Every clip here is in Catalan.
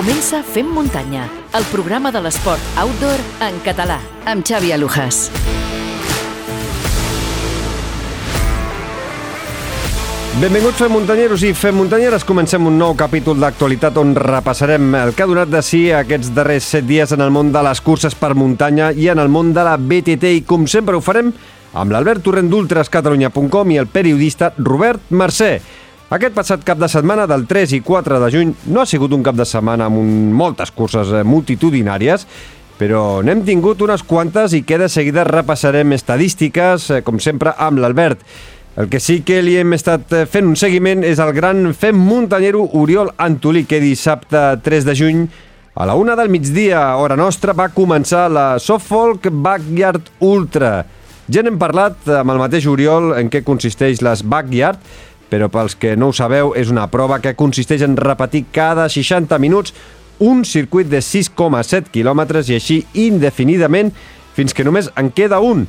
Comença Fem Muntanya, el programa de l'esport outdoor en català, amb Xavi Alujas. Benvinguts Fem Muntanyeros i Fem Muntanyeres. Comencem un nou capítol d'actualitat on repassarem el que ha donat de si aquests darrers set dies en el món de les curses per muntanya i en el món de la BTT i com sempre ho farem amb l'Albert Torrent d'ultrascatalunya.com i el periodista Robert Mercè. Aquest passat cap de setmana del 3 i 4 de juny no ha sigut un cap de setmana amb un, moltes curses eh, multitudinàries, però n'hem tingut unes quantes i que de seguida repassarem estadístiques, eh, com sempre, amb l'Albert. El que sí que li hem estat eh, fent un seguiment és el gran fem muntanyero Oriol Antolí, que dissabte 3 de juny a la una del migdia, hora nostra, va començar la Soffolk Backyard Ultra. Ja n'hem parlat amb el mateix Oriol en què consisteix les Backyard, però pels que no ho sabeu, és una prova que consisteix en repetir cada 60 minuts un circuit de 6,7 quilòmetres i així indefinidament fins que només en queda un.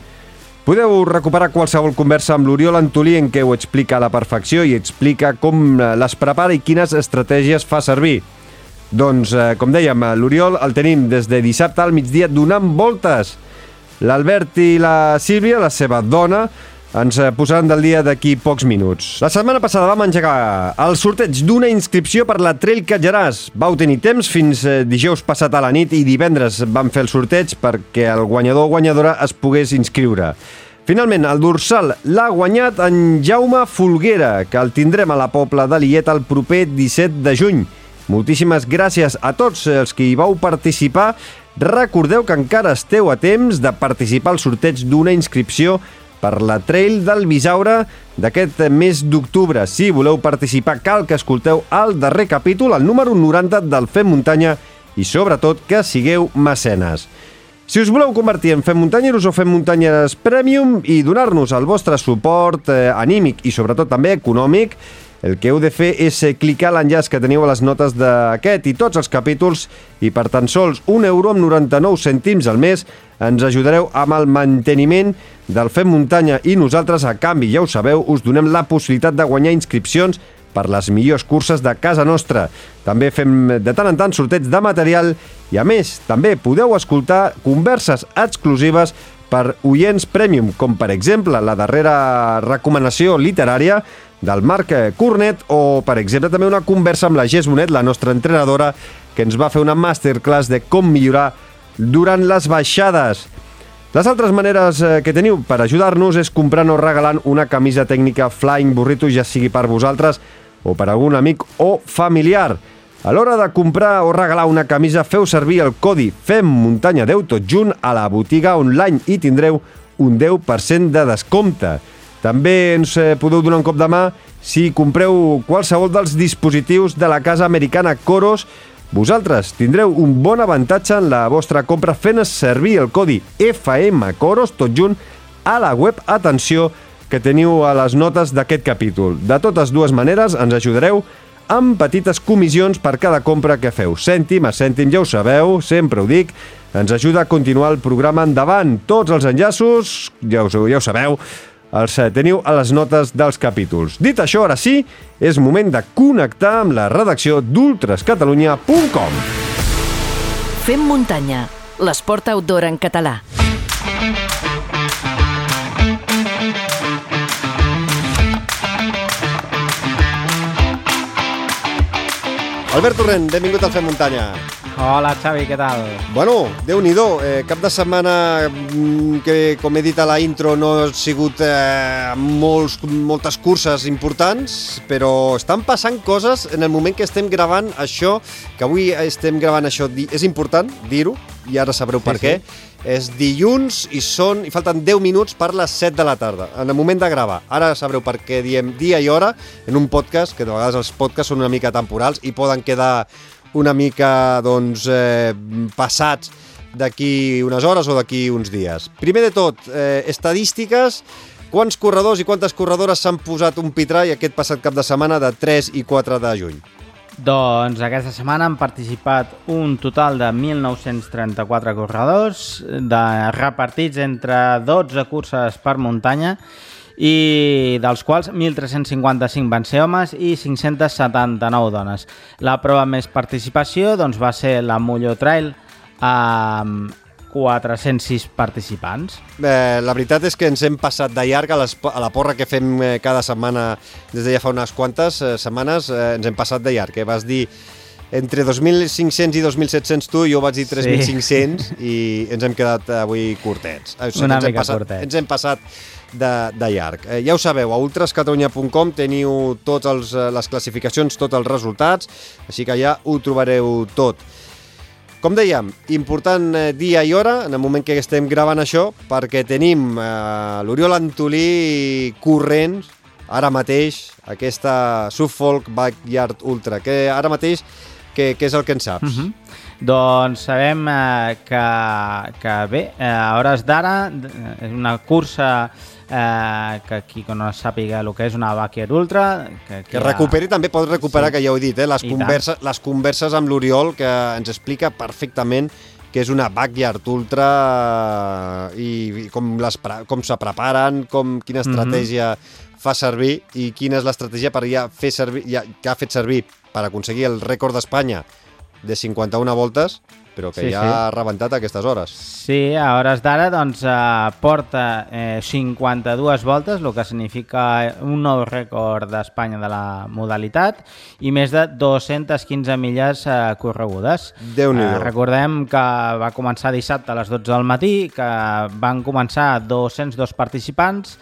Podeu recuperar qualsevol conversa amb l'Oriol Antolí en què ho explica a la perfecció i explica com les prepara i quines estratègies fa servir. Doncs, eh, com dèiem, l'Oriol el tenim des de dissabte al migdia donant voltes. L'Albert i la Sílvia, la seva dona, ens eh, posaran del dia d'aquí pocs minuts. La setmana passada vam engegar el sorteig d'una inscripció per la Trail Catjaràs. Vau tenir temps fins eh, dijous passat a la nit i divendres vam fer el sorteig perquè el guanyador o guanyadora es pogués inscriure. Finalment, el dorsal l'ha guanyat en Jaume Folguera, que el tindrem a la Pobla de Liet el proper 17 de juny. Moltíssimes gràcies a tots els que hi vau participar. Recordeu que encara esteu a temps de participar al sorteig d'una inscripció per la Trail del Bisaure d'aquest mes d'octubre. Si voleu participar, cal que escolteu el darrer capítol, el número 90 del Fem Muntanya, i sobretot que sigueu mecenes. Si us voleu convertir en Fem Muntanyeros o Fem Muntanyes Premium i donar-nos el vostre suport eh, anímic i sobretot també econòmic, el que heu de fer és eh, clicar l'enllaç que teniu a les notes d'aquest i tots els capítols i per tan sols 1 euro amb 99 cèntims al mes ens ajudareu amb el manteniment del Fem Muntanya i nosaltres, a canvi, ja ho sabeu, us donem la possibilitat de guanyar inscripcions per les millors curses de casa nostra. També fem de tant en tant sorteig de material i, a més, també podeu escoltar converses exclusives per oients premium, com per exemple la darrera recomanació literària del Marc Cornet o, per exemple, també una conversa amb la Gés Bonet, la nostra entrenadora, que ens va fer una masterclass de com millorar durant les baixades. Les altres maneres eh, que teniu per ajudar-nos és comprant o regalant una camisa tècnica Flying Burrito, ja sigui per vosaltres o per algun amic o familiar. A l'hora de comprar o regalar una camisa, feu servir el codi FEM Muntanya 10 tot junt a la botiga online i tindreu un 10% de descompte. També ens eh, podeu donar un cop de mà si compreu qualsevol dels dispositius de la casa americana Coros vosaltres tindreu un bon avantatge en la vostra compra fent servir el codi FMCOROS tot junt a la web Atenció que teniu a les notes d'aquest capítol. De totes dues maneres ens ajudareu amb petites comissions per cada compra que feu. Cèntim a cèntim, ja ho sabeu, sempre ho dic, ens ajuda a continuar el programa endavant. Tots els enllaços, ja ho, ja ho sabeu, els teniu a les notes dels capítols. Dit això, ara sí, és moment de connectar amb la redacció d'ultrascatalunya.com. Fem muntanya, l'esport outdoor en català. Albert Torrent, benvingut al Fem Muntanya. Hola, Xavi, què tal? Bueno, déu nhi eh, cap de setmana mm, que, com he dit a la intro, no ha sigut eh, molts, moltes curses importants, però estan passant coses en el moment que estem gravant això, que avui estem gravant això, és important dir-ho, i ara sabreu per sí, què. Sí. És dilluns i són i falten 10 minuts per les 7 de la tarda, en el moment de gravar. Ara sabreu per què diem dia i hora en un podcast, que de vegades els podcasts són una mica temporals i poden quedar una mica doncs, eh, passats d'aquí unes hores o d'aquí uns dies. Primer de tot, eh, estadístiques, quants corredors i quantes corredores s'han posat un pitrai aquest passat cap de setmana de 3 i 4 de juny? Doncs aquesta setmana han participat un total de 1.934 corredors, de, repartits entre 12 curses per muntanya, i dels quals 1.355 van ser homes i 579 dones. La prova més participació doncs, va ser la Molló Trail amb 406 participants. Eh, la veritat és que ens hem passat de llarg a, les, a la porra que fem eh, cada setmana des de ja fa unes quantes eh, setmanes, eh, ens hem passat de llarg. Eh? Vas dir entre 2.500 i 2.700 tu, jo vaig dir 3.500 sí. i ens hem quedat avui curtets. O sigui, Una ens mica passat, curtets. Ens hem passat de, de llarg. Eh, ja ho sabeu, a ultrascatalunya.com teniu totes les classificacions, tots els resultats, així que ja ho trobareu tot. Com dèiem, important eh, dia i hora, en el moment que estem gravant això, perquè tenim eh, l'Oriol Antolí corrent ara mateix, aquesta Suffolk Backyard Ultra, que ara mateix, què, és el que en saps? Uh -huh. Doncs sabem eh, que, que bé, eh, a hores d'ara eh, és una cursa eh, que qui no sàpiga el que és una Backyard Ultra... Que, que, que recuperi ha... també, pot recuperar, sí. que ja ho he dit, eh, les, I conversa, les converses amb l'Oriol, que ens explica perfectament que és una backyard ultra i, i com, les, com se preparen, com, quina mhm. estratègia mm -hmm. fa servir i quina és l'estratègia per ja fer servir, ja, que ha fet servir per aconseguir el rècord d'Espanya de 51 voltes però que sí, ja sí. ha rebentat a aquestes hores. Sí, a hores d'ara doncs, eh, porta eh, 52 voltes, el que significa un nou rècord d'Espanya de la modalitat i més de 215 milles eh, corregudes. déu nhi eh, Recordem que va començar dissabte a les 12 del matí, que van començar 202 participants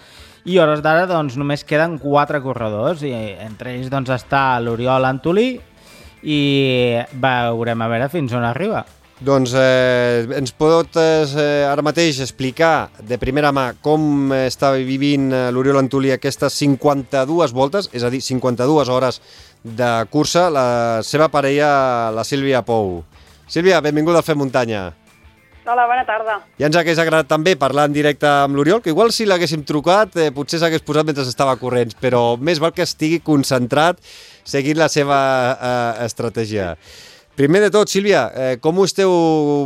i hores d'ara doncs, només queden 4 corredors i entre ells doncs, està l'Oriol Antolí i veurem a veure fins on arriba. Doncs eh, ens pots eh, ara mateix explicar de primera mà com està vivint eh, l'Oriol Antolí aquestes 52 voltes, és a dir, 52 hores de cursa, la seva parella, la Sílvia Pou. Sílvia, benvinguda al Fem Muntanya. Hola, bona tarda. Ja ens hagués agradat també parlar en directe amb l'Oriol, que igual si l'haguéssim trucat eh, potser s'hagués posat mentre estava corrents, però més val que estigui concentrat seguint la seva eh, estratègia. Primer de tot, Sílvia, eh, com ho esteu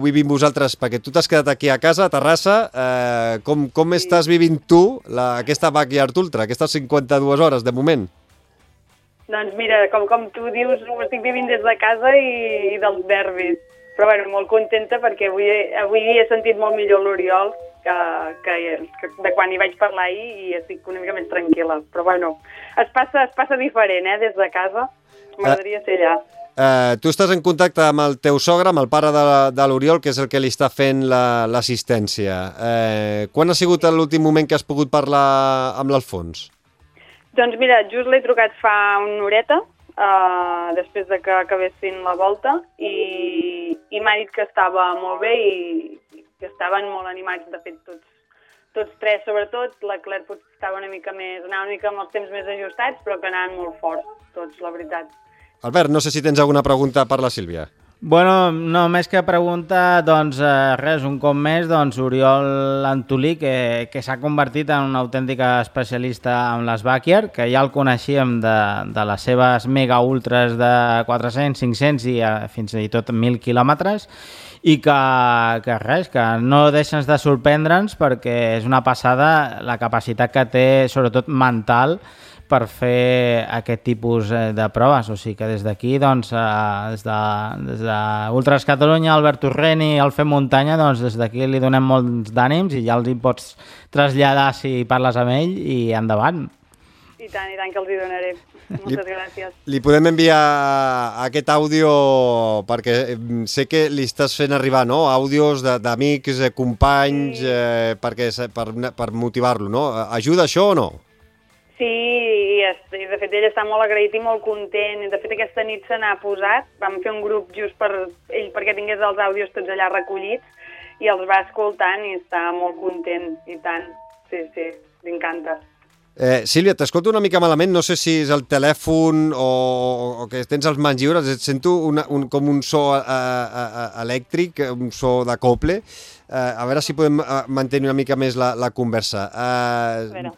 vivint vosaltres? Perquè tu t'has quedat aquí a casa, a Terrassa. Eh, com, com sí. estàs vivint tu la, aquesta Backyard Ultra, aquestes 52 hores de moment? Doncs mira, com, com tu dius, ho estic vivint des de casa i, i dels nervis. Però bueno, molt contenta perquè avui, avui he sentit molt millor l'Oriol que, que, que de quan hi vaig parlar ahir i estic una mica més tranquil·la. Però bueno, es passa, es passa diferent, eh, des de casa. M'agradaria ser allà. Eh, tu estàs en contacte amb el teu sogre, amb el pare de, de l'Oriol, que és el que li està fent l'assistència. La, eh, quan ha sigut l'últim moment que has pogut parlar amb l'Alfons? Doncs mira, just l'he trucat fa una horeta, eh, després de que acabessin la volta, i, i m'ha dit que estava molt bé i que estaven molt animats, de fet, tots, tots tres, sobretot. La Claire potser estava una mica més, anava una mica amb els temps més ajustats, però que anaven molt forts, tots, la veritat. Albert, no sé si tens alguna pregunta per la Sílvia. Bueno, no, més que pregunta, doncs eh, res, un cop més, doncs Oriol Antolí, que, que s'ha convertit en una autèntica especialista en les backyard, que ja el coneixíem de, de les seves mega ultras de 400, 500 i eh, fins i tot 1.000 quilòmetres, i que, que res, que no deixes de sorprendre'ns perquè és una passada la capacitat que té, sobretot mental, per fer aquest tipus eh, de proves. O sigui que des d'aquí, doncs, eh, des de, des de Ultras Catalunya, Albert Torrent i el Fem Muntanya, doncs des d'aquí li donem molts d'ànims i ja els hi pots traslladar si parles amb ell i endavant. I tant, i tant que els hi donaré. Moltes li, gràcies. Li podem enviar aquest àudio perquè sé que li estàs fent arribar no? àudios d'amics, eh, companys, sí. eh, perquè, per, per motivar-lo. No? Ajuda això o no? Sí, i, i de fet ell està molt agraït i molt content. De fet aquesta nit se n'ha posat, vam fer un grup just per ell perquè tingués els àudios tots allà recollits i els va escoltant i està molt content i tant. Sí, sí, m'encanta. Eh, Sílvia, t'escolto una mica malament, no sé si és el telèfon o, o que tens els mans lliures, et sento una, un, com un so a, a, a, elèctric, un so de coble. Eh, a veure si podem eh, mantenir una mica més la, la conversa. Eh,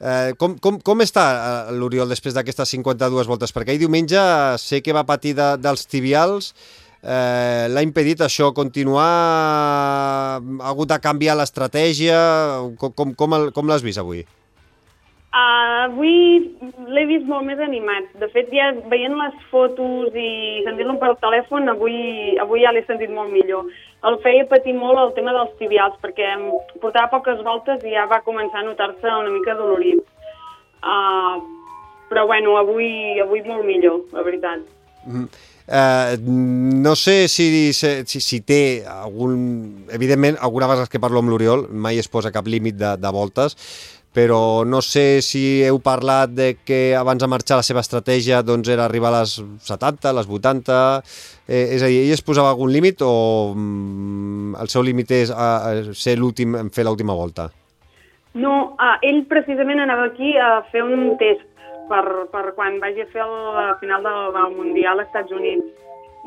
Eh, com, com, com està eh, l'Oriol després d'aquestes 52 voltes? Perquè ahir diumenge sé que va patir de, dels tibials, eh, l'ha impedit això continuar, ha hagut de canviar l'estratègia, com, com, com, com l'has vist avui? Uh, avui l'he vist molt més animat. De fet, ja veient les fotos i sentint-lo per telèfon, avui, avui ja l'he sentit molt millor. El feia patir molt el tema dels tibials, perquè portava poques voltes i ja va començar a notar-se una mica dolorit. Uh, però bueno, avui, avui molt millor, la veritat. Mm. Uh, no sé si, si, si té algun... Evidentment, alguna vegada que parlo amb l'Oriol mai es posa cap límit de, de voltes, però no sé si heu parlat de que abans de marxar la seva estratègia doncs, era arribar a les 70, a les 80... Eh, és a dir, ell es posava algun límit o mm, el seu límit és a, a ser l'últim en fer l'última volta? No, ah, ell precisament anava aquí a fer un test per, per quan vagi a fer el final del, del Mundial als Estats Units.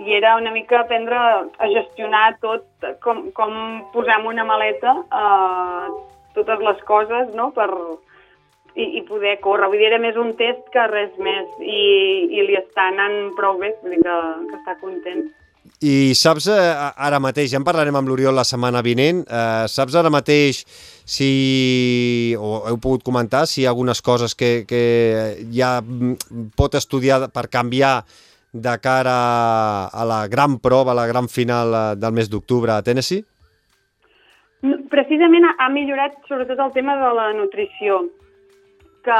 I era una mica aprendre a gestionar tot, com, com posar en una maleta eh, totes les coses, no?, per, i, i poder córrer. Vull dir, era més un test que res més, i, i li està anant prou bé, vull dir que, que està content. I saps eh, ara mateix, ja en parlarem amb l'Oriol la setmana vinent, eh, saps ara mateix si, o heu pogut comentar, si hi ha algunes coses que, que ja pot estudiar per canviar de cara a la gran prova, a la gran final eh, del mes d'octubre a Tennessee? Precisament ha millorat sobretot el tema de la nutrició, que,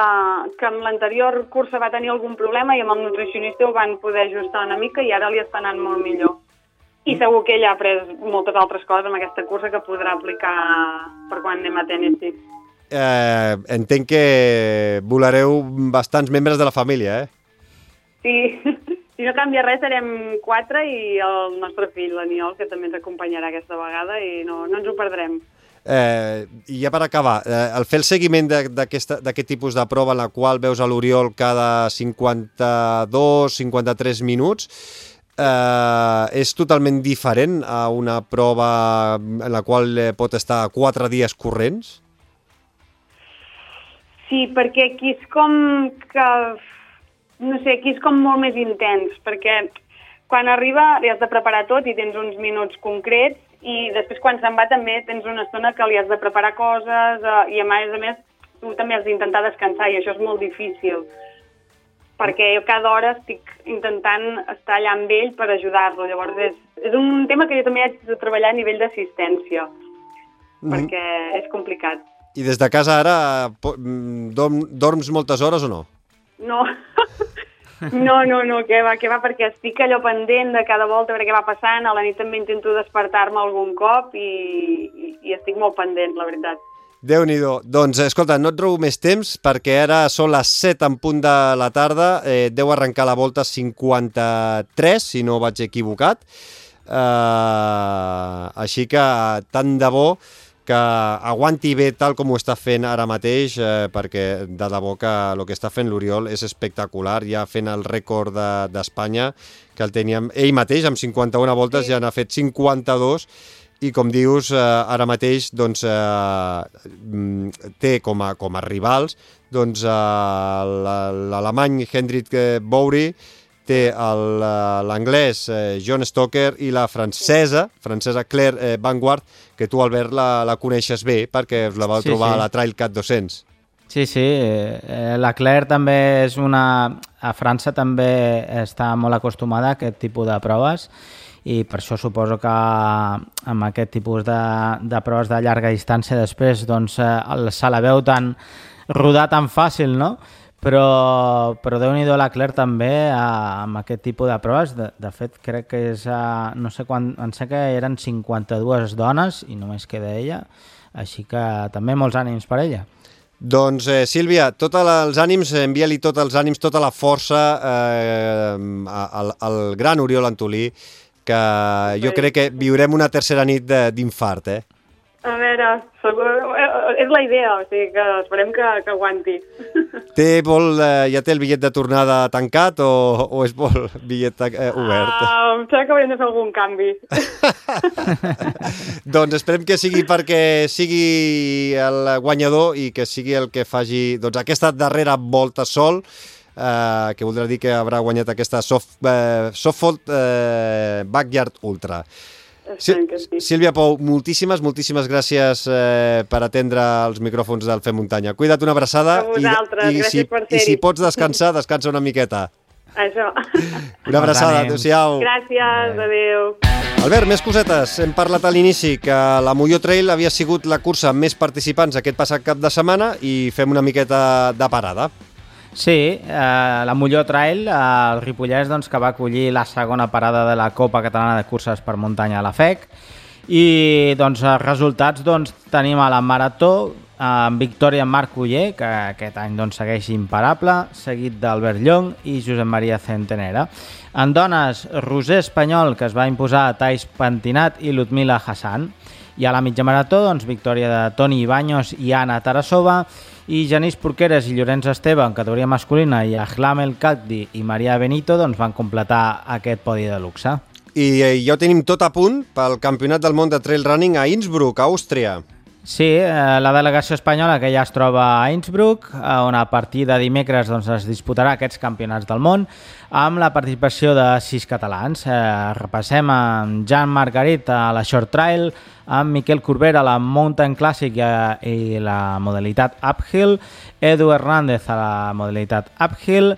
que amb l'anterior cursa va tenir algun problema i amb el nutricionista ho van poder ajustar una mica i ara li està anant molt millor. I segur que ell ha après moltes altres coses amb aquesta cursa que podrà aplicar per quan anem a Tennessee. Eh, entenc que volareu bastants membres de la família, eh? Sí, si no canvia res serem quatre i el nostre fill, l'Aniol, que també ens acompanyarà aquesta vegada i no, no ens ho perdrem. Eh, I ja per acabar, eh, el fer el seguiment d'aquest tipus de prova en la qual veus a l'Oriol cada 52-53 minuts, eh, és totalment diferent a una prova en la qual eh, pot estar quatre dies corrents? Sí, perquè aquí és com que... No sé, aquí és com molt més intens, perquè quan arriba li has de preparar tot i tens uns minuts concrets i després quan se'n va també tens una estona que li has de preparar coses eh, i a més a més tu també has d'intentar descansar i això és molt difícil perquè jo cada hora estic intentant estar allà amb ell per ajudar-lo. Llavors és, és un tema que jo també haig de treballar a nivell d'assistència, mm. perquè és complicat. I des de casa ara mm, dorm, dorms moltes hores o no? No, No, no, no, que va, que va, perquè estic allò pendent de cada volta, a veure què va passant, a la nit també intento despertar-me algun cop i, i, i estic molt pendent, la veritat. déu nhi Doncs, escolta, no et robo més temps perquè ara són les 7 en punt de la tarda, eh, deu arrencar la volta 53, si no vaig equivocat. Uh, així que tant de bo que aguanti bé tal com ho està fent ara mateix, eh, perquè de debò que el que està fent l'Oriol és espectacular, ja fent el rècord d'Espanya, de, que el teníem ell mateix, amb 51 voltes, sí. ja n'ha fet 52, i com dius, eh, ara mateix doncs, eh, mm, té com a, com a rivals doncs, eh, l'alemany Hendrik Bouri, té l'anglès eh, John Stoker i la francesa, francesa Claire eh, Vanguard, que tu, Albert, la, la coneixes bé perquè la vau sí, trobar sí. a la Trail Cat 200. Sí, sí, eh, la Claire també és una... A França també està molt acostumada a aquest tipus de proves i per això suposo que amb aquest tipus de, de proves de llarga distància després doncs, se la veu tan rodar tan fàcil, no? Però, però Déu-n'hi-do la Claire també a, amb aquest tipus de proves. De, de fet, crec que és... A, no sé quan... Em sé que eren 52 dones i només queda ella. Així que també molts ànims per ella. Doncs, eh, Sílvia, tots els ànims, envia-li tots els ànims, tota la força eh, al, al gran Oriol Antolí, que jo crec que viurem una tercera nit d'infart, eh? A veure, és la idea, o sigui que esperem que, que aguanti. Té, vol, eh, ja té el bitllet de tornada tancat o, o és vol bitllet eh, obert? Uh, em sembla que hauríem de fer algun canvi. doncs esperem que sigui perquè sigui el guanyador i que sigui el que faci doncs, aquesta darrera volta sol, eh, que voldrà dir que haurà guanyat aquesta soft, eh, Softfold eh, Backyard Ultra. Que sí. Sílvia Pou, moltíssimes, moltíssimes gràcies eh, per atendre els micròfons del Fem Muntanya. Cuida't una abraçada A vosaltres, i, i, gràcies si, per i si pots descansar, descansa una miqueta. Això. Una abraçada, adéu-siau. Gràcies, adeu. Albert, més cosetes. Hem parlat a l'inici que la Molló Trail havia sigut la cursa amb més participants aquest passat cap de setmana i fem una miqueta de parada. Sí, eh, la Molló Trail, eh, el Ripollès, doncs, que va acollir la segona parada de la Copa Catalana de Curses per Muntanya a la FEC. I doncs, els resultats doncs, tenim a la Marató, eh, amb victòria en Marc Uller, que aquest any doncs, segueix imparable, seguit d'Albert Llong i Josep Maria Centenera. En dones, Roser Espanyol, que es va imposar a Tais Pentinat i Ludmila Hassan. I a la mitja marató, doncs, victòria de Toni Ibaños i Anna Tarasova, Genís Porqueres i Llorenç Esteve en categoria masculina i Ahlam El Kaddi i Maria Benito doncs, van completar aquest podi de luxe. I eh, ja ho tenim tot a punt pel Campionat del Món de Trail Running a Innsbruck, a Àustria. Sí, eh, la delegació espanyola que ja es troba a Innsbruck, eh, on a partir de dimecres doncs, es disputarà aquests campionats del món, amb la participació de sis catalans. Eh, repassem amb Jan Margarit a la Short Trail, amb Miquel Corbera a la Mountain Classic a, i la modalitat Uphill, Edu Hernández a la modalitat Uphill,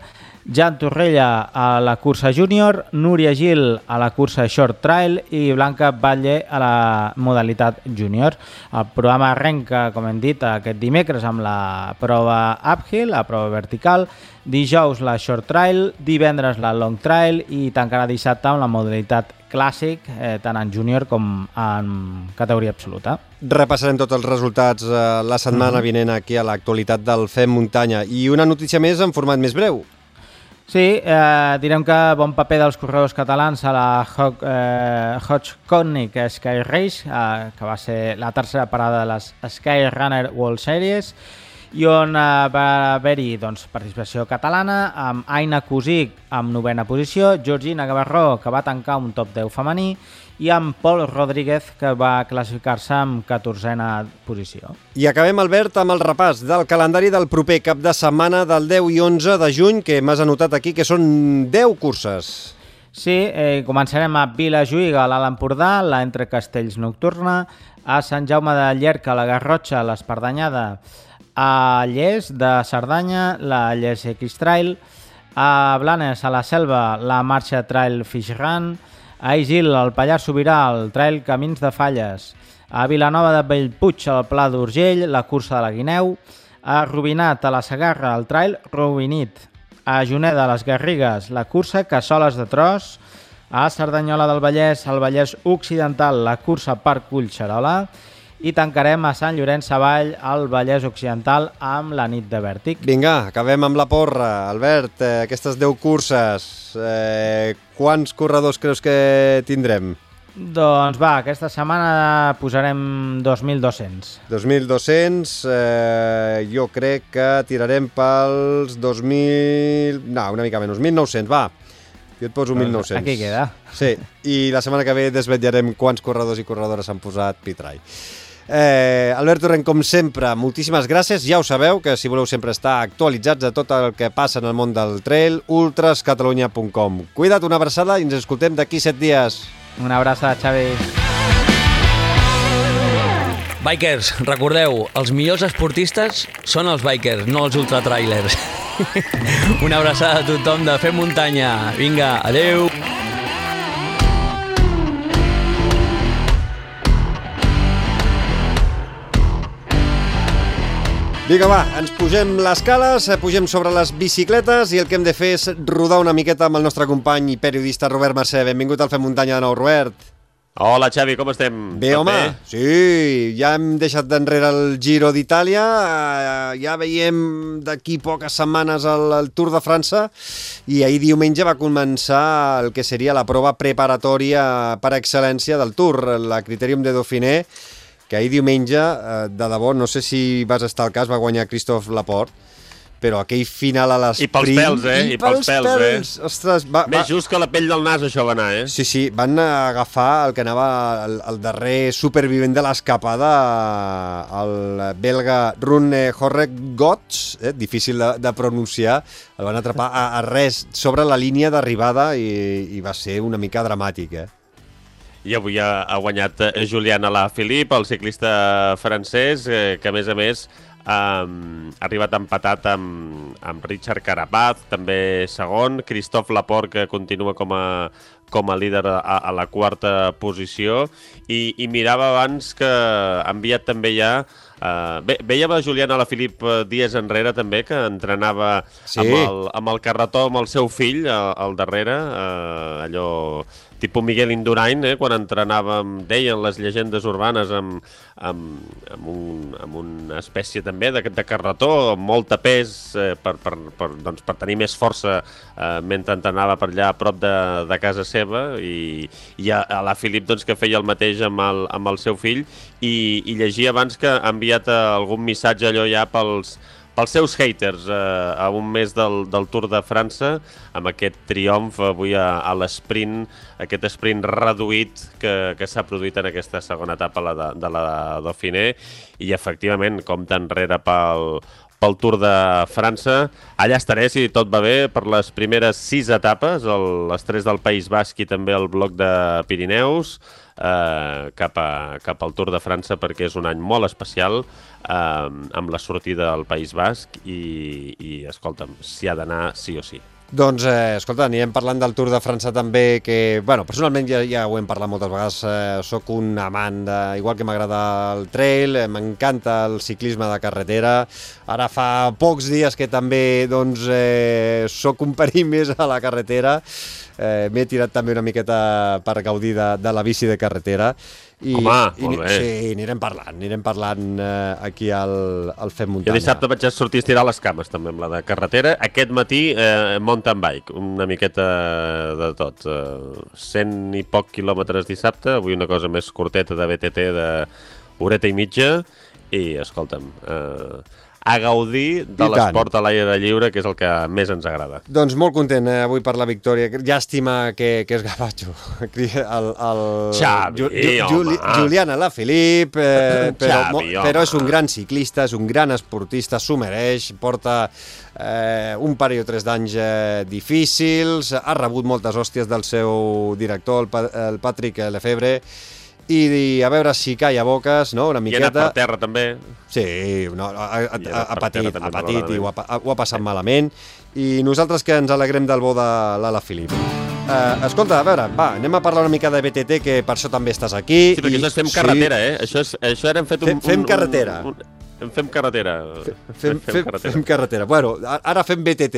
Jan Torrella a la cursa júnior, Núria Gil a la cursa short trail i Blanca Batlle a la modalitat júnior. El programa arrenca, com hem dit, aquest dimecres amb la prova uphill, la prova vertical, dijous la short trail, divendres la long trail i tancarà dissabte amb la modalitat clàssic, eh, tant en júnior com en categoria absoluta. Repassarem tots els resultats eh, la setmana vinent aquí a l'actualitat del Fem Muntanya. I una notícia més en format més breu. Sí, eh, direm que bon paper dels corredors catalans a la Ho- eh, Hodgconic Sky Race, eh, que va ser la tercera parada de les Sky Runner World Series, i on eh, va haver-hi doncs, participació catalana, amb Aina Cosic amb novena posició, Georgina Gavarró, que va tancar un top 10 femení, i amb Pol Rodríguez, que va classificar-se amb 14a posició. I acabem, Albert, amb el repàs del calendari del proper cap de setmana del 10 i 11 de juny, que m'has anotat aquí que són 10 curses. Sí, eh, començarem a Vilajuïga, a l'Alt Empordà, la Entre Castells Nocturna, a Sant Jaume de Llerca, la Garrotxa, l'Espardanyada, a Lles de Cerdanya, la Lles X Trail, a Blanes, a la Selva, la Marxa Trail Fish Run, a Isil, al Pallars Sobirà, el Trail Camins de Falles, a Vilanova de Bellpuig, al Pla d'Urgell, la Cursa de la Guineu, a Rubinat, a la Segarra, el Trail Rubinit, a Juneda, a les Garrigues, la cursa Cassoles de Tros, a Cerdanyola del Vallès, al Vallès Occidental, la cursa Parc Collserola, i tancarem a Sant Llorenç Savall, al Vallès Occidental, amb la nit de Vèrtic. Vinga, acabem amb la porra. Albert, eh, aquestes 10 curses, eh, quants corredors creus que tindrem? Doncs va, aquesta setmana posarem 2.200. 2.200, eh, jo crec que tirarem pels 2.000... No, una mica menys, 1.900, va. Jo et poso 1.900. aquí queda. Sí, i la setmana que ve desvetllarem quants corredors i corredores han posat Pitrai. Eh, Albert Torrent, com sempre, moltíssimes gràcies. Ja ho sabeu, que si voleu sempre estar actualitzats de tot el que passa en el món del trail, ultrascatalunya.com. Cuida't, una abraçada i ens escoltem d'aquí set dies. Una abraçada, Xavi. Bikers, recordeu, els millors esportistes són els bikers, no els ultratrailers. Una abraçada a tothom de Fer Muntanya. Vinga, adeu! Vinga, va, ens pugem les cales, eh, pugem sobre les bicicletes i el que hem de fer és rodar una miqueta amb el nostre company i periodista Robert Mercè. Benvingut al Fem Muntanya de nou, Robert. Hola, Xavi, com estem? Bé, Tot home, sí, ja hem deixat d'enrere el Giro d'Itàlia, eh, ja veiem d'aquí poques setmanes el, el Tour de França i ahir diumenge va començar el que seria la prova preparatòria per excel·lència del Tour, la Criterium de Dauphiné, que ahir diumenge, eh, de debò, no sé si vas estar al cas, va guanyar Christophe Laporte, però aquell final a l'esprint... I pels pèls, eh? I pels pèls, eh? Ostres, va, va, Més just que la pell del nas, això va anar, eh? Sí, sí, van agafar el que anava el, el darrer supervivent de l'escapada, el belga Rune Horrek Gots, eh, difícil de, de pronunciar, el van atrapar a, a res sobre la línia d'arribada i, i va ser una mica dramàtic, eh? I avui ha, ha guanyat eh, Julian Alaphilippe, el ciclista francès, eh, que a més a més um, ha arribat empatat amb, amb Richard Carapaz, també segon, Christophe Laporte, que continua com a, com a líder a, a la quarta posició, i, i mirava abans que ha enviat també ja Uh, bé, vèiem a Julián Alaphilippe dies enrere també, que entrenava Sí. amb, el, amb el carretó amb el seu fill al, al darrere, uh, allò tipus Miguel Indurain, eh, quan entrenàvem, deien les llegendes urbanes, amb, amb, amb, un, amb una espècie també de, de carretó, amb molta pes eh, per, per, per, doncs, per tenir més força eh, mentre entrenava per allà a prop de, de casa seva i, i a, a la Filip doncs, que feia el mateix amb el, amb el seu fill i, i llegia abans que ha enviat algun missatge allò ja pels, pels seus haters eh, a un mes del, del Tour de França amb aquest triomf avui a, a l'esprint, aquest sprint reduït que, que s'ha produït en aquesta segona etapa la de, de la Dauphiné i efectivament compta enrere pel, pel Tour de França. Allà estaré, si tot va bé, per les primeres sis etapes, el, les tres del País Basc i també el bloc de Pirineus, eh, cap, a, cap al Tour de França perquè és un any molt especial eh, amb la sortida del País Basc i, i escolta'm, s'hi ha d'anar sí o sí. Doncs, eh, escolta, anirem parlant del Tour de França també, que, bueno, personalment ja, ja ho hem parlat moltes vegades, eh, sóc un amant, de, igual que m'agrada el trail, eh, m'encanta el ciclisme de carretera, ara fa pocs dies que també, doncs, eh, sóc un perill més a la carretera, eh, m'he tirat també una miqueta per gaudir de, de la bici de carretera, i, Home, i, molt bé. Sí, anirem parlant, anirem parlant eh, aquí al, al Fem Jo Muntanya. dissabte vaig sortir a estirar les cames també amb la de carretera. Aquest matí eh, mountain bike, una miqueta de tot. Eh, 100 i poc quilòmetres dissabte, avui una cosa més curteta de BTT de horeta i mitja i, escolta'm, eh, a gaudir de l'esport a l'aire lliure, que és el que més ens agrada. Doncs molt content eh, avui per la victòria. Llàstima que, que és Gabacho. El, el, Xavi, home. Julián Alaphilippe, eh, però, Xavi, mo- però és un gran ciclista, és un gran esportista, s'ho mereix, porta eh, un parell o tres d'anys eh, difícils, ha rebut moltes hòsties del seu director, el, el Patrick Lefebvre, i, a veure si calla boques, no?, una I ha anat miqueta. per terra també. Sí, no, ha, ha, ha ha, patit, terra ha patit i ho ha, ho ha passat malament i nosaltres que ens alegrem del bo de l'Ala Filip. Uh, escolta, a veure, va, anem a parlar una mica de BTT, que per això també estàs aquí. Sí, perquè i- això és fem carretera, eh? Això, és, això ara hem fet un... Fem- fem un- carretera. Un, un, fem carretera. Fem, fem, fem carretera. Bueno, a- ara fem BTT.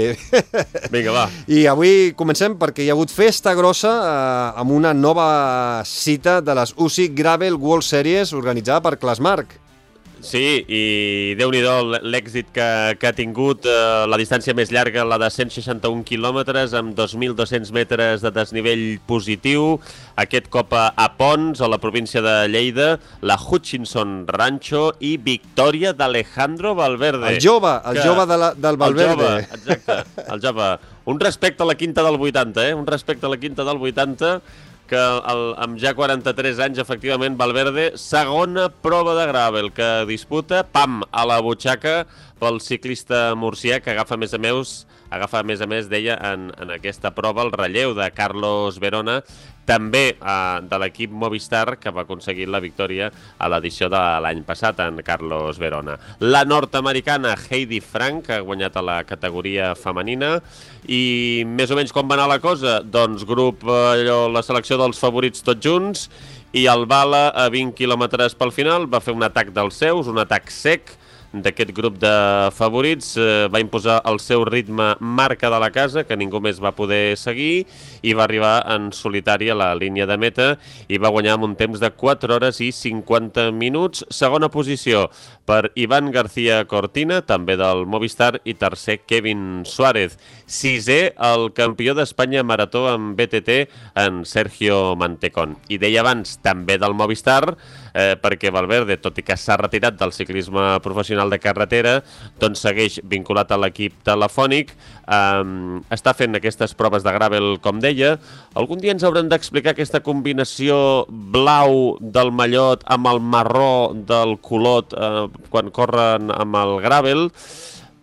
Vinga, va. I avui comencem perquè hi ha hagut festa grossa eh, amb una nova cita de les UCI Gravel World Series organitzada per Clasmark. Sí, i déu nhi l'èxit que, que ha tingut, eh, la distància més llarga, la de 161 quilòmetres, amb 2.200 metres de desnivell positiu, aquest cop a, a Pons, a la província de Lleida, la Hutchinson Rancho i victòria d'Alejandro Valverde. El jove, el jove de la, del Valverde. El jove, exacte, el jove. Un respecte a la quinta del 80, eh? Un respecte a la quinta del 80, que el, amb ja 43 anys, efectivament, Valverde, segona prova de gravel que disputa, pam, a la butxaca pel ciclista murcià que agafa més a més, agafa més a més, deia, en, en aquesta prova el relleu de Carlos Verona, també eh, de l'equip Movistar, que va aconseguir la victòria a l'edició de l'any passat, en Carlos Verona. La nord-americana Heidi Frank ha guanyat a la categoria femenina i més o menys com va anar la cosa? Doncs grup, eh, allò, la selecció dels favorits tots junts i el Bala a 20 quilòmetres pel final va fer un atac dels seus, un atac sec, d'aquest grup de favorits eh, va imposar el seu ritme marca de la casa, que ningú més va poder seguir, i va arribar en solitari a la línia de meta i va guanyar amb un temps de 4 hores i 50 minuts. Segona posició per Ivan García Cortina, també del Movistar, i tercer Kevin Suárez. Sisè, el campió d'Espanya marató en BTT, en Sergio Mantecón. I deia abans, també del Movistar, eh, perquè Valverde, tot i que s'ha retirat del ciclisme professional de carretera, doncs segueix vinculat a l'equip telefònic, eh, està fent aquestes proves de gravel, com deia. Algun dia ens haurem d'explicar aquesta combinació blau del mallot amb el marró del colot eh, quan corren amb el gravel,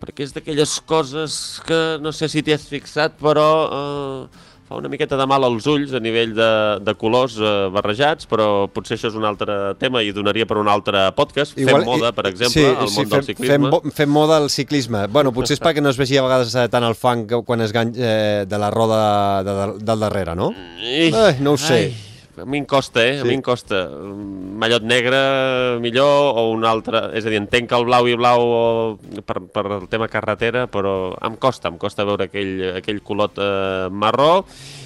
perquè és d'aquelles coses que no sé si t'hi has fixat, però eh, fa una miqueta de mal als ulls a nivell de, de colors eh, barrejats, però potser això és un altre tema i donaria per un altre podcast. Igual, fem moda, per exemple, sí, al món sí, del ciclisme. Fem, fem moda al ciclisme. Bueno, potser és perquè no es vegi a vegades eh, tant el fang quan es gan eh, de la roda de, de, del darrere, no? Ai, Ai, no ho sé. Ai. A mi em costa, eh? Sí. A mi em costa. Mallot negre millor o un altre... És a dir, entenc que el blau i blau per, per el tema carretera, però em costa, em costa veure aquell, aquell colot eh, marró.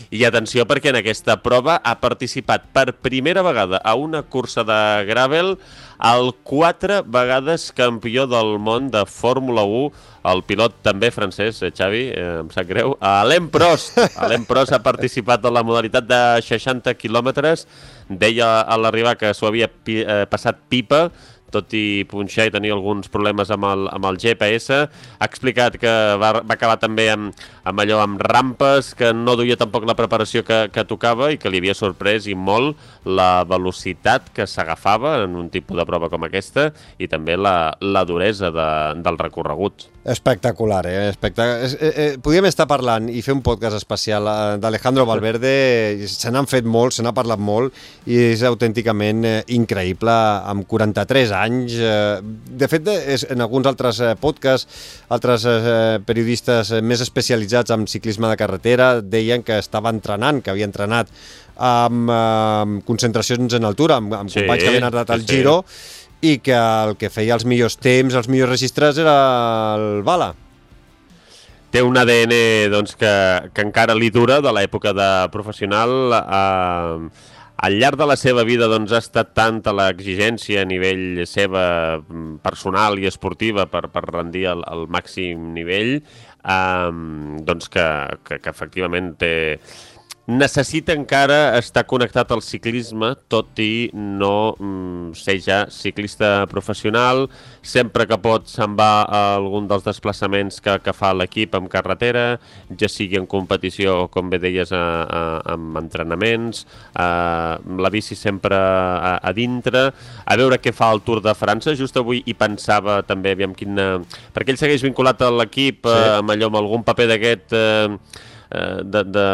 I atenció perquè en aquesta prova ha participat per primera vegada a una cursa de gravel el quatre vegades campió del món de Fórmula 1, el pilot també francès, eh, Xavi, eh, em sap greu, Alain Prost. Alain Prost ha participat en la modalitat de 60 quilòmetres, deia a l'arribar que s'ho havia pi eh, passat pipa, tot i punxar i tenir alguns problemes amb el, amb el GPS. Ha explicat que va, va acabar també amb, amb allò, amb rampes, que no duia tampoc la preparació que, que tocava i que li havia sorprès i molt la velocitat que s'agafava en un tipus de prova com aquesta i també la, la duresa de, del recorregut. Espectacular, eh? Espectac... Eh, eh, podríem estar parlant i fer un podcast especial eh, d'Alejandro Valverde, se n'han fet molt, se n'ha parlat molt i és autènticament eh, increïble amb 43 anys. Eh, de fet, és, en alguns altres eh, podcasts, altres eh, periodistes més especialitzats en ciclisme de carretera deien que estava entrenant, que havia entrenat amb, eh, amb concentracions en altura, amb, amb sí, companys que havien anat al sí, Giro, sí i que el que feia els millors temps, els millors registres era el Bala. Té un ADN doncs, que, que encara li dura de l'època de professional. Eh, al llarg de la seva vida doncs, ha estat tanta l'exigència a nivell seva mm, personal i esportiva per, per rendir el, el màxim nivell eh, doncs que, que, que efectivament té, necessita encara estar connectat al ciclisme, tot i no mm, ser ja ciclista professional. Sempre que pot se'n va a algun dels desplaçaments que, que fa l'equip en carretera, ja sigui en competició o, com bé deies, a, a, amb entrenaments, a, la bici sempre a, a dintre, a veure què fa el Tour de França. Just avui hi pensava també, aviam quina... Perquè ell segueix vinculat a l'equip sí. eh, amb allò, amb algun paper d'aquest... Eh, eh, de, de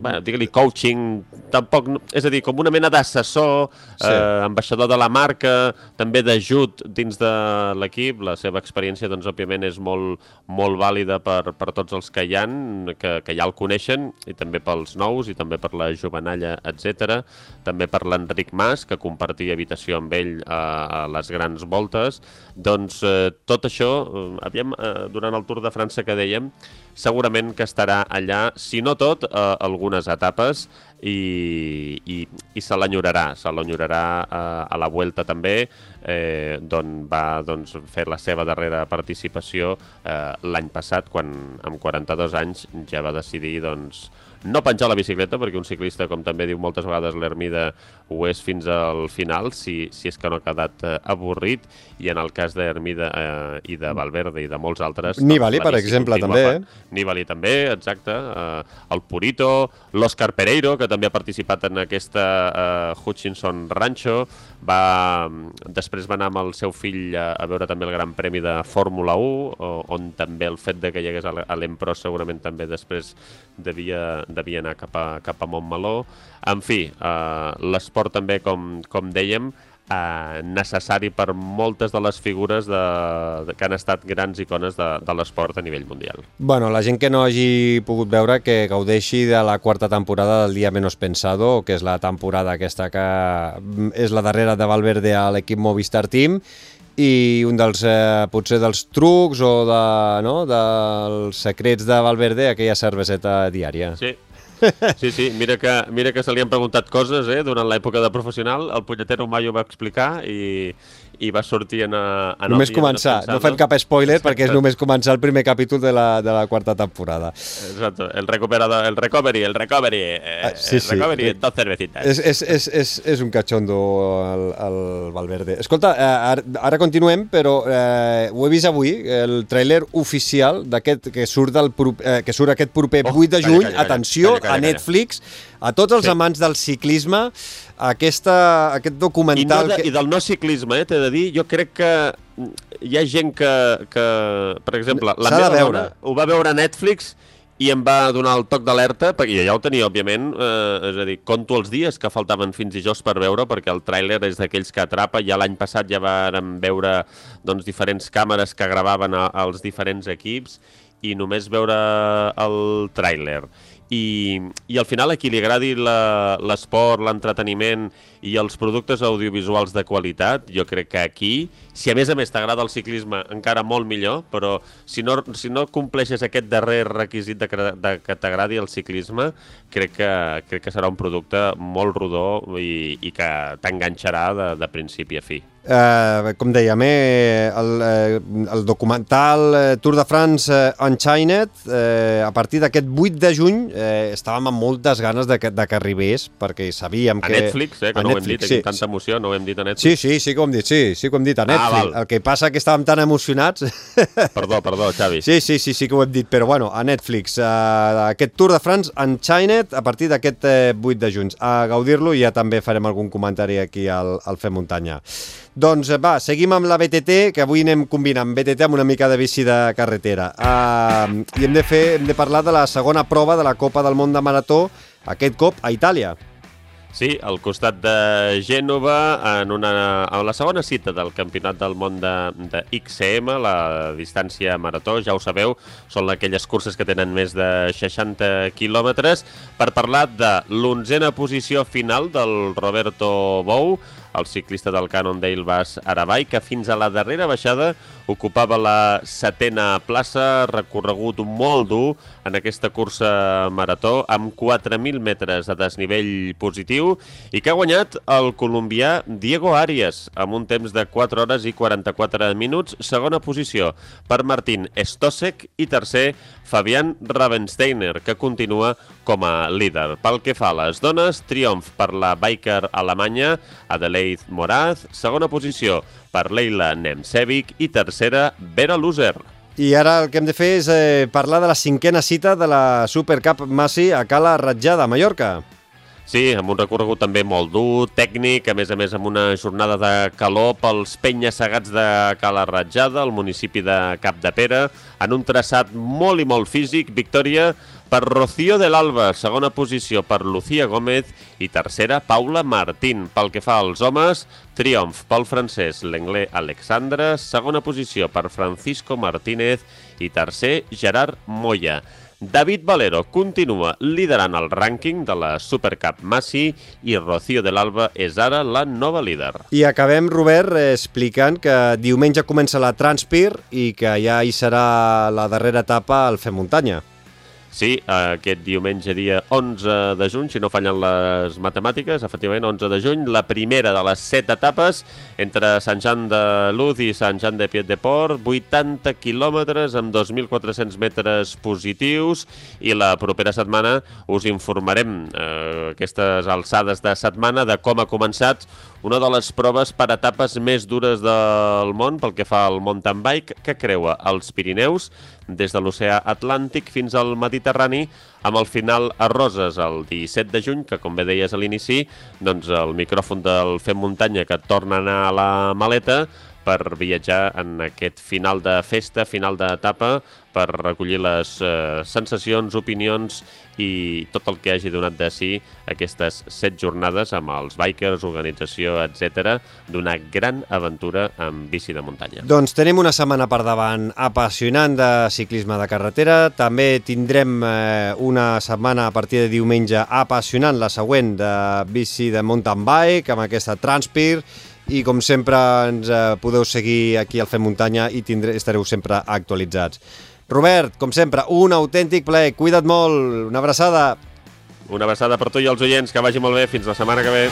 bueno, digue-li coaching, tampoc, és a dir, com una mena d'assessor, sí. eh, ambaixador de la marca, també d'ajut dins de l'equip. La seva experiència, doncs, òbviament, és molt, molt vàlida per, per tots els que hi han, que, que ja el coneixen, i també pels nous, i també per la jovenalla, etc. També per l'Enric Mas, que compartia habitació amb ell a, a les grans voltes. Doncs eh, tot això, eh, aviam, eh, durant el Tour de França que dèiem, segurament que estarà allà, si no tot, eh, algunes etapes i, i, i se l'enyorarà, se l'enyorarà eh, a la Vuelta també, eh, d'on va doncs, fer la seva darrera participació eh, l'any passat, quan amb 42 anys ja va decidir doncs, no penjar la bicicleta, perquè un ciclista, com també diu moltes vegades l'Hermida, ho és fins al final, si, si és que no ha quedat eh, avorrit, i en el cas d'Hermida eh, i de Valverde i de molts altres... Nibali, doncs, per exemple, també. Eh? Nibali també, exacte. Eh, el Purito, l'Òscar Pereiro, que també ha participat en aquesta eh, Hutchinson Rancho, va, després va anar amb el seu fill a, a veure també el Gran Premi de Fórmula 1, on també el fet de que hi hagués a l'Empro segurament també després devia, devia anar cap a, cap a Montmeló. En fi, eh, l'esport també, com, com dèiem, eh, necessari per moltes de les figures de, de, que han estat grans icones de, de l'esport a nivell mundial. Bueno, la gent que no hagi pogut veure que gaudeixi de la quarta temporada del Dia Menos Pensado, que és la temporada aquesta que és la darrera de Valverde a l'equip Movistar Team, i un dels, eh, potser dels trucs o de, no, dels secrets de Valverde, aquella cerveseta diària. Sí, Sí, sí, mira que, mira que se li han preguntat coses eh, durant l'època de professional, el Punyetero mai ho va explicar i, i va sortir en, en només començar, no fem cap spoiler Exacte. perquè és només començar el primer capítol de la, de la quarta temporada. Exacte, el, recuperador, el recovery, el recovery, eh, ah, sí, el recovery, sí. dos cervecitas. És, és, és, és, és un cachondo el, el Valverde. Escolta, eh, ara, ara continuem, però eh, ho he vist avui, el tràiler oficial d'aquest que surt del eh, que surt aquest proper oh, 8 de juny, calla, calla, atenció, calla, calla, calla. a Netflix, a tots els sí. amants del ciclisme, aquesta, aquest documental... I, no de, que... I del no ciclisme, eh, t'he de dir, jo crec que hi ha gent que, que per exemple, la meva dona ho va veure a Netflix i em va donar el toc d'alerta, perquè ja ho tenia, òbviament, eh, és a dir, conto els dies que faltaven fins i jos per veure, perquè el tràiler és d'aquells que atrapa. Ja l'any passat ja vàrem veure doncs, diferents càmeres que gravaven a, als diferents equips i només veure el tràiler i, i al final a qui li agradi l'esport, l'entreteniment i els productes audiovisuals de qualitat, jo crec que aquí, si a més a més t'agrada el ciclisme, encara molt millor, però si no, si no compleixes aquest darrer requisit de de que t'agradi el ciclisme, crec que, crec que serà un producte molt rodó i, i que t'enganxarà de, de principi a fi. Eh, com dèiem, eh, el, eh, el documental eh, Tour de France eh, Unchained, eh, a partir d'aquest 8 de juny, eh, estàvem amb moltes ganes de que, de que arribés, perquè sabíem que... A Netflix, eh, que no Netflix, ho hem dit, sí. tanta emoció, no ho hem dit a Netflix. Sí, sí, sí que ho hem dit, sí, sí que ho hem dit a ah, Netflix. Ah, el que passa que estàvem tan emocionats... Perdó, perdó, Xavi. Sí, sí, sí, sí que ho hem dit, però bueno, a Netflix, eh, aquest Tour de France Unchained, a partir d'aquest eh, 8 de juny. A gaudir-lo i ja també farem algun comentari aquí al, al Fem Muntanya. Doncs va, seguim amb la BTT, que avui anem combinant BTT amb una mica de bici de carretera. Uh, I hem de, fer, hem de parlar de la segona prova de la Copa del Món de Marató, aquest cop a Itàlia. Sí, al costat de Gènova, en, una, en la segona cita del Campionat del Món de, de XCM, la distància marató, ja ho sabeu, són aquelles curses que tenen més de 60 quilòmetres, per parlar de l'onzena posició final del Roberto Bou, el ciclista del Cannondale Bass Arabai, que fins a la darrera baixada ocupava la setena plaça, recorregut molt dur en aquesta cursa marató, amb 4.000 metres de desnivell positiu, i que ha guanyat el colombià Diego Arias, amb un temps de 4 hores i 44 minuts, segona posició per Martín Stosek i tercer Fabian Ravensteiner, que continua com a líder. Pel que fa a les dones, triomf per la biker alemanya Adelaide Moraz, segona posició per Leila Nemsevic i tercera Vera Loser. I ara el que hem de fer és eh, parlar de la cinquena cita de la Supercup Massi a Cala Ratjada, a Mallorca. Sí, amb un recorregut també molt dur, tècnic, a més a més amb una jornada de calor pels penya-segats de Cala Ratjada, al municipi de Cap de Pere, en un traçat molt i molt físic, victòria per Rocío de l'Alba, segona posició per Lucía Gómez i tercera Paula Martín. Pel que fa als homes, triomf pel francès Lenglé Alexandre, segona posició per Francisco Martínez i tercer Gerard Moya. David Valero continua liderant el rànquing de la Supercup Massi i Rocío de l'Alba és ara la nova líder. I acabem, Robert, explicant que diumenge comença la Transpir i que ja hi serà la darrera etapa al Fem Muntanya. Sí, aquest diumenge dia 11 de juny, si no fallen les matemàtiques, efectivament 11 de juny, la primera de les set etapes entre Sant Jean de Luz i Sant Jean de Pied de Port, 80 quilòmetres amb 2.400 metres positius i la propera setmana us informarem eh, aquestes alçades de setmana de com ha començat una de les proves per etapes més dures del món pel que fa al mountain bike que creua els Pirineus des de l'oceà Atlàntic fins al Mediterrani amb el final a Roses el 17 de juny, que com bé deies a l'inici, doncs el micròfon del Fem Muntanya que torna a anar a la maleta per viatjar en aquest final de festa, final d'etapa, per recollir les eh, sensacions, opinions i tot el que hagi donat de si aquestes set jornades amb els bikers, organització, etc d'una gran aventura amb bici de muntanya. Doncs tenim una setmana per davant apassionant de ciclisme de carretera. També tindrem eh, una setmana a partir de diumenge apassionant, la següent, de bici de mountain bike, amb aquesta Transpir, i com sempre ens eh, podeu seguir aquí al Fem Muntanya i tindré, estareu sempre actualitzats. Robert, com sempre, un autèntic plaer. Cuida't molt. Una abraçada. Una abraçada per tu i els oients. Que vagi molt bé. Fins la setmana que ve.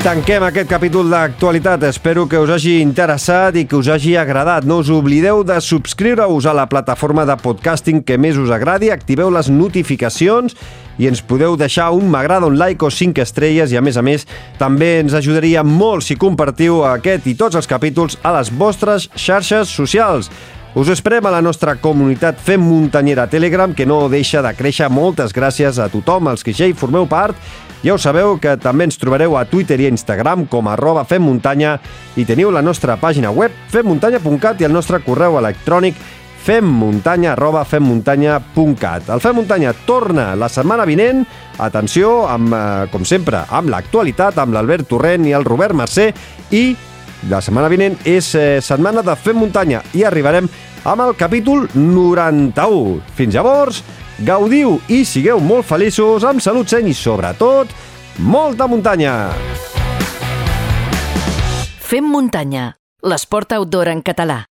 Tanquem aquest capítol d'actualitat. Espero que us hagi interessat i que us hagi agradat. No us oblideu de subscriure-us a la plataforma de podcasting que més us agradi, activeu les notificacions i ens podeu deixar un m'agrada, un like o 5 estrelles i a més a més també ens ajudaria molt si compartiu aquest i tots els capítols a les vostres xarxes socials. Us esperem a la nostra comunitat Fem Muntanyera Telegram, que no deixa de créixer. Moltes gràcies a tothom, els que ja hi formeu part. Ja ho sabeu que també ens trobareu a Twitter i Instagram com arroba femmuntanya i teniu la nostra pàgina web femmuntanya.cat i el nostre correu electrònic femmuntanya arroba femmuntanya.cat. El Fem Muntanya torna la setmana vinent, atenció, amb, eh, com sempre, amb l'actualitat, amb l'Albert Torrent i el Robert Mercè, i la setmana vinent és eh, setmana de Fem Muntanya i arribarem amb el capítol 91. Fins llavors, gaudiu i sigueu molt feliços, amb salut seny i, sobretot, molta muntanya! Fem muntanya, l'esport outdoor en català.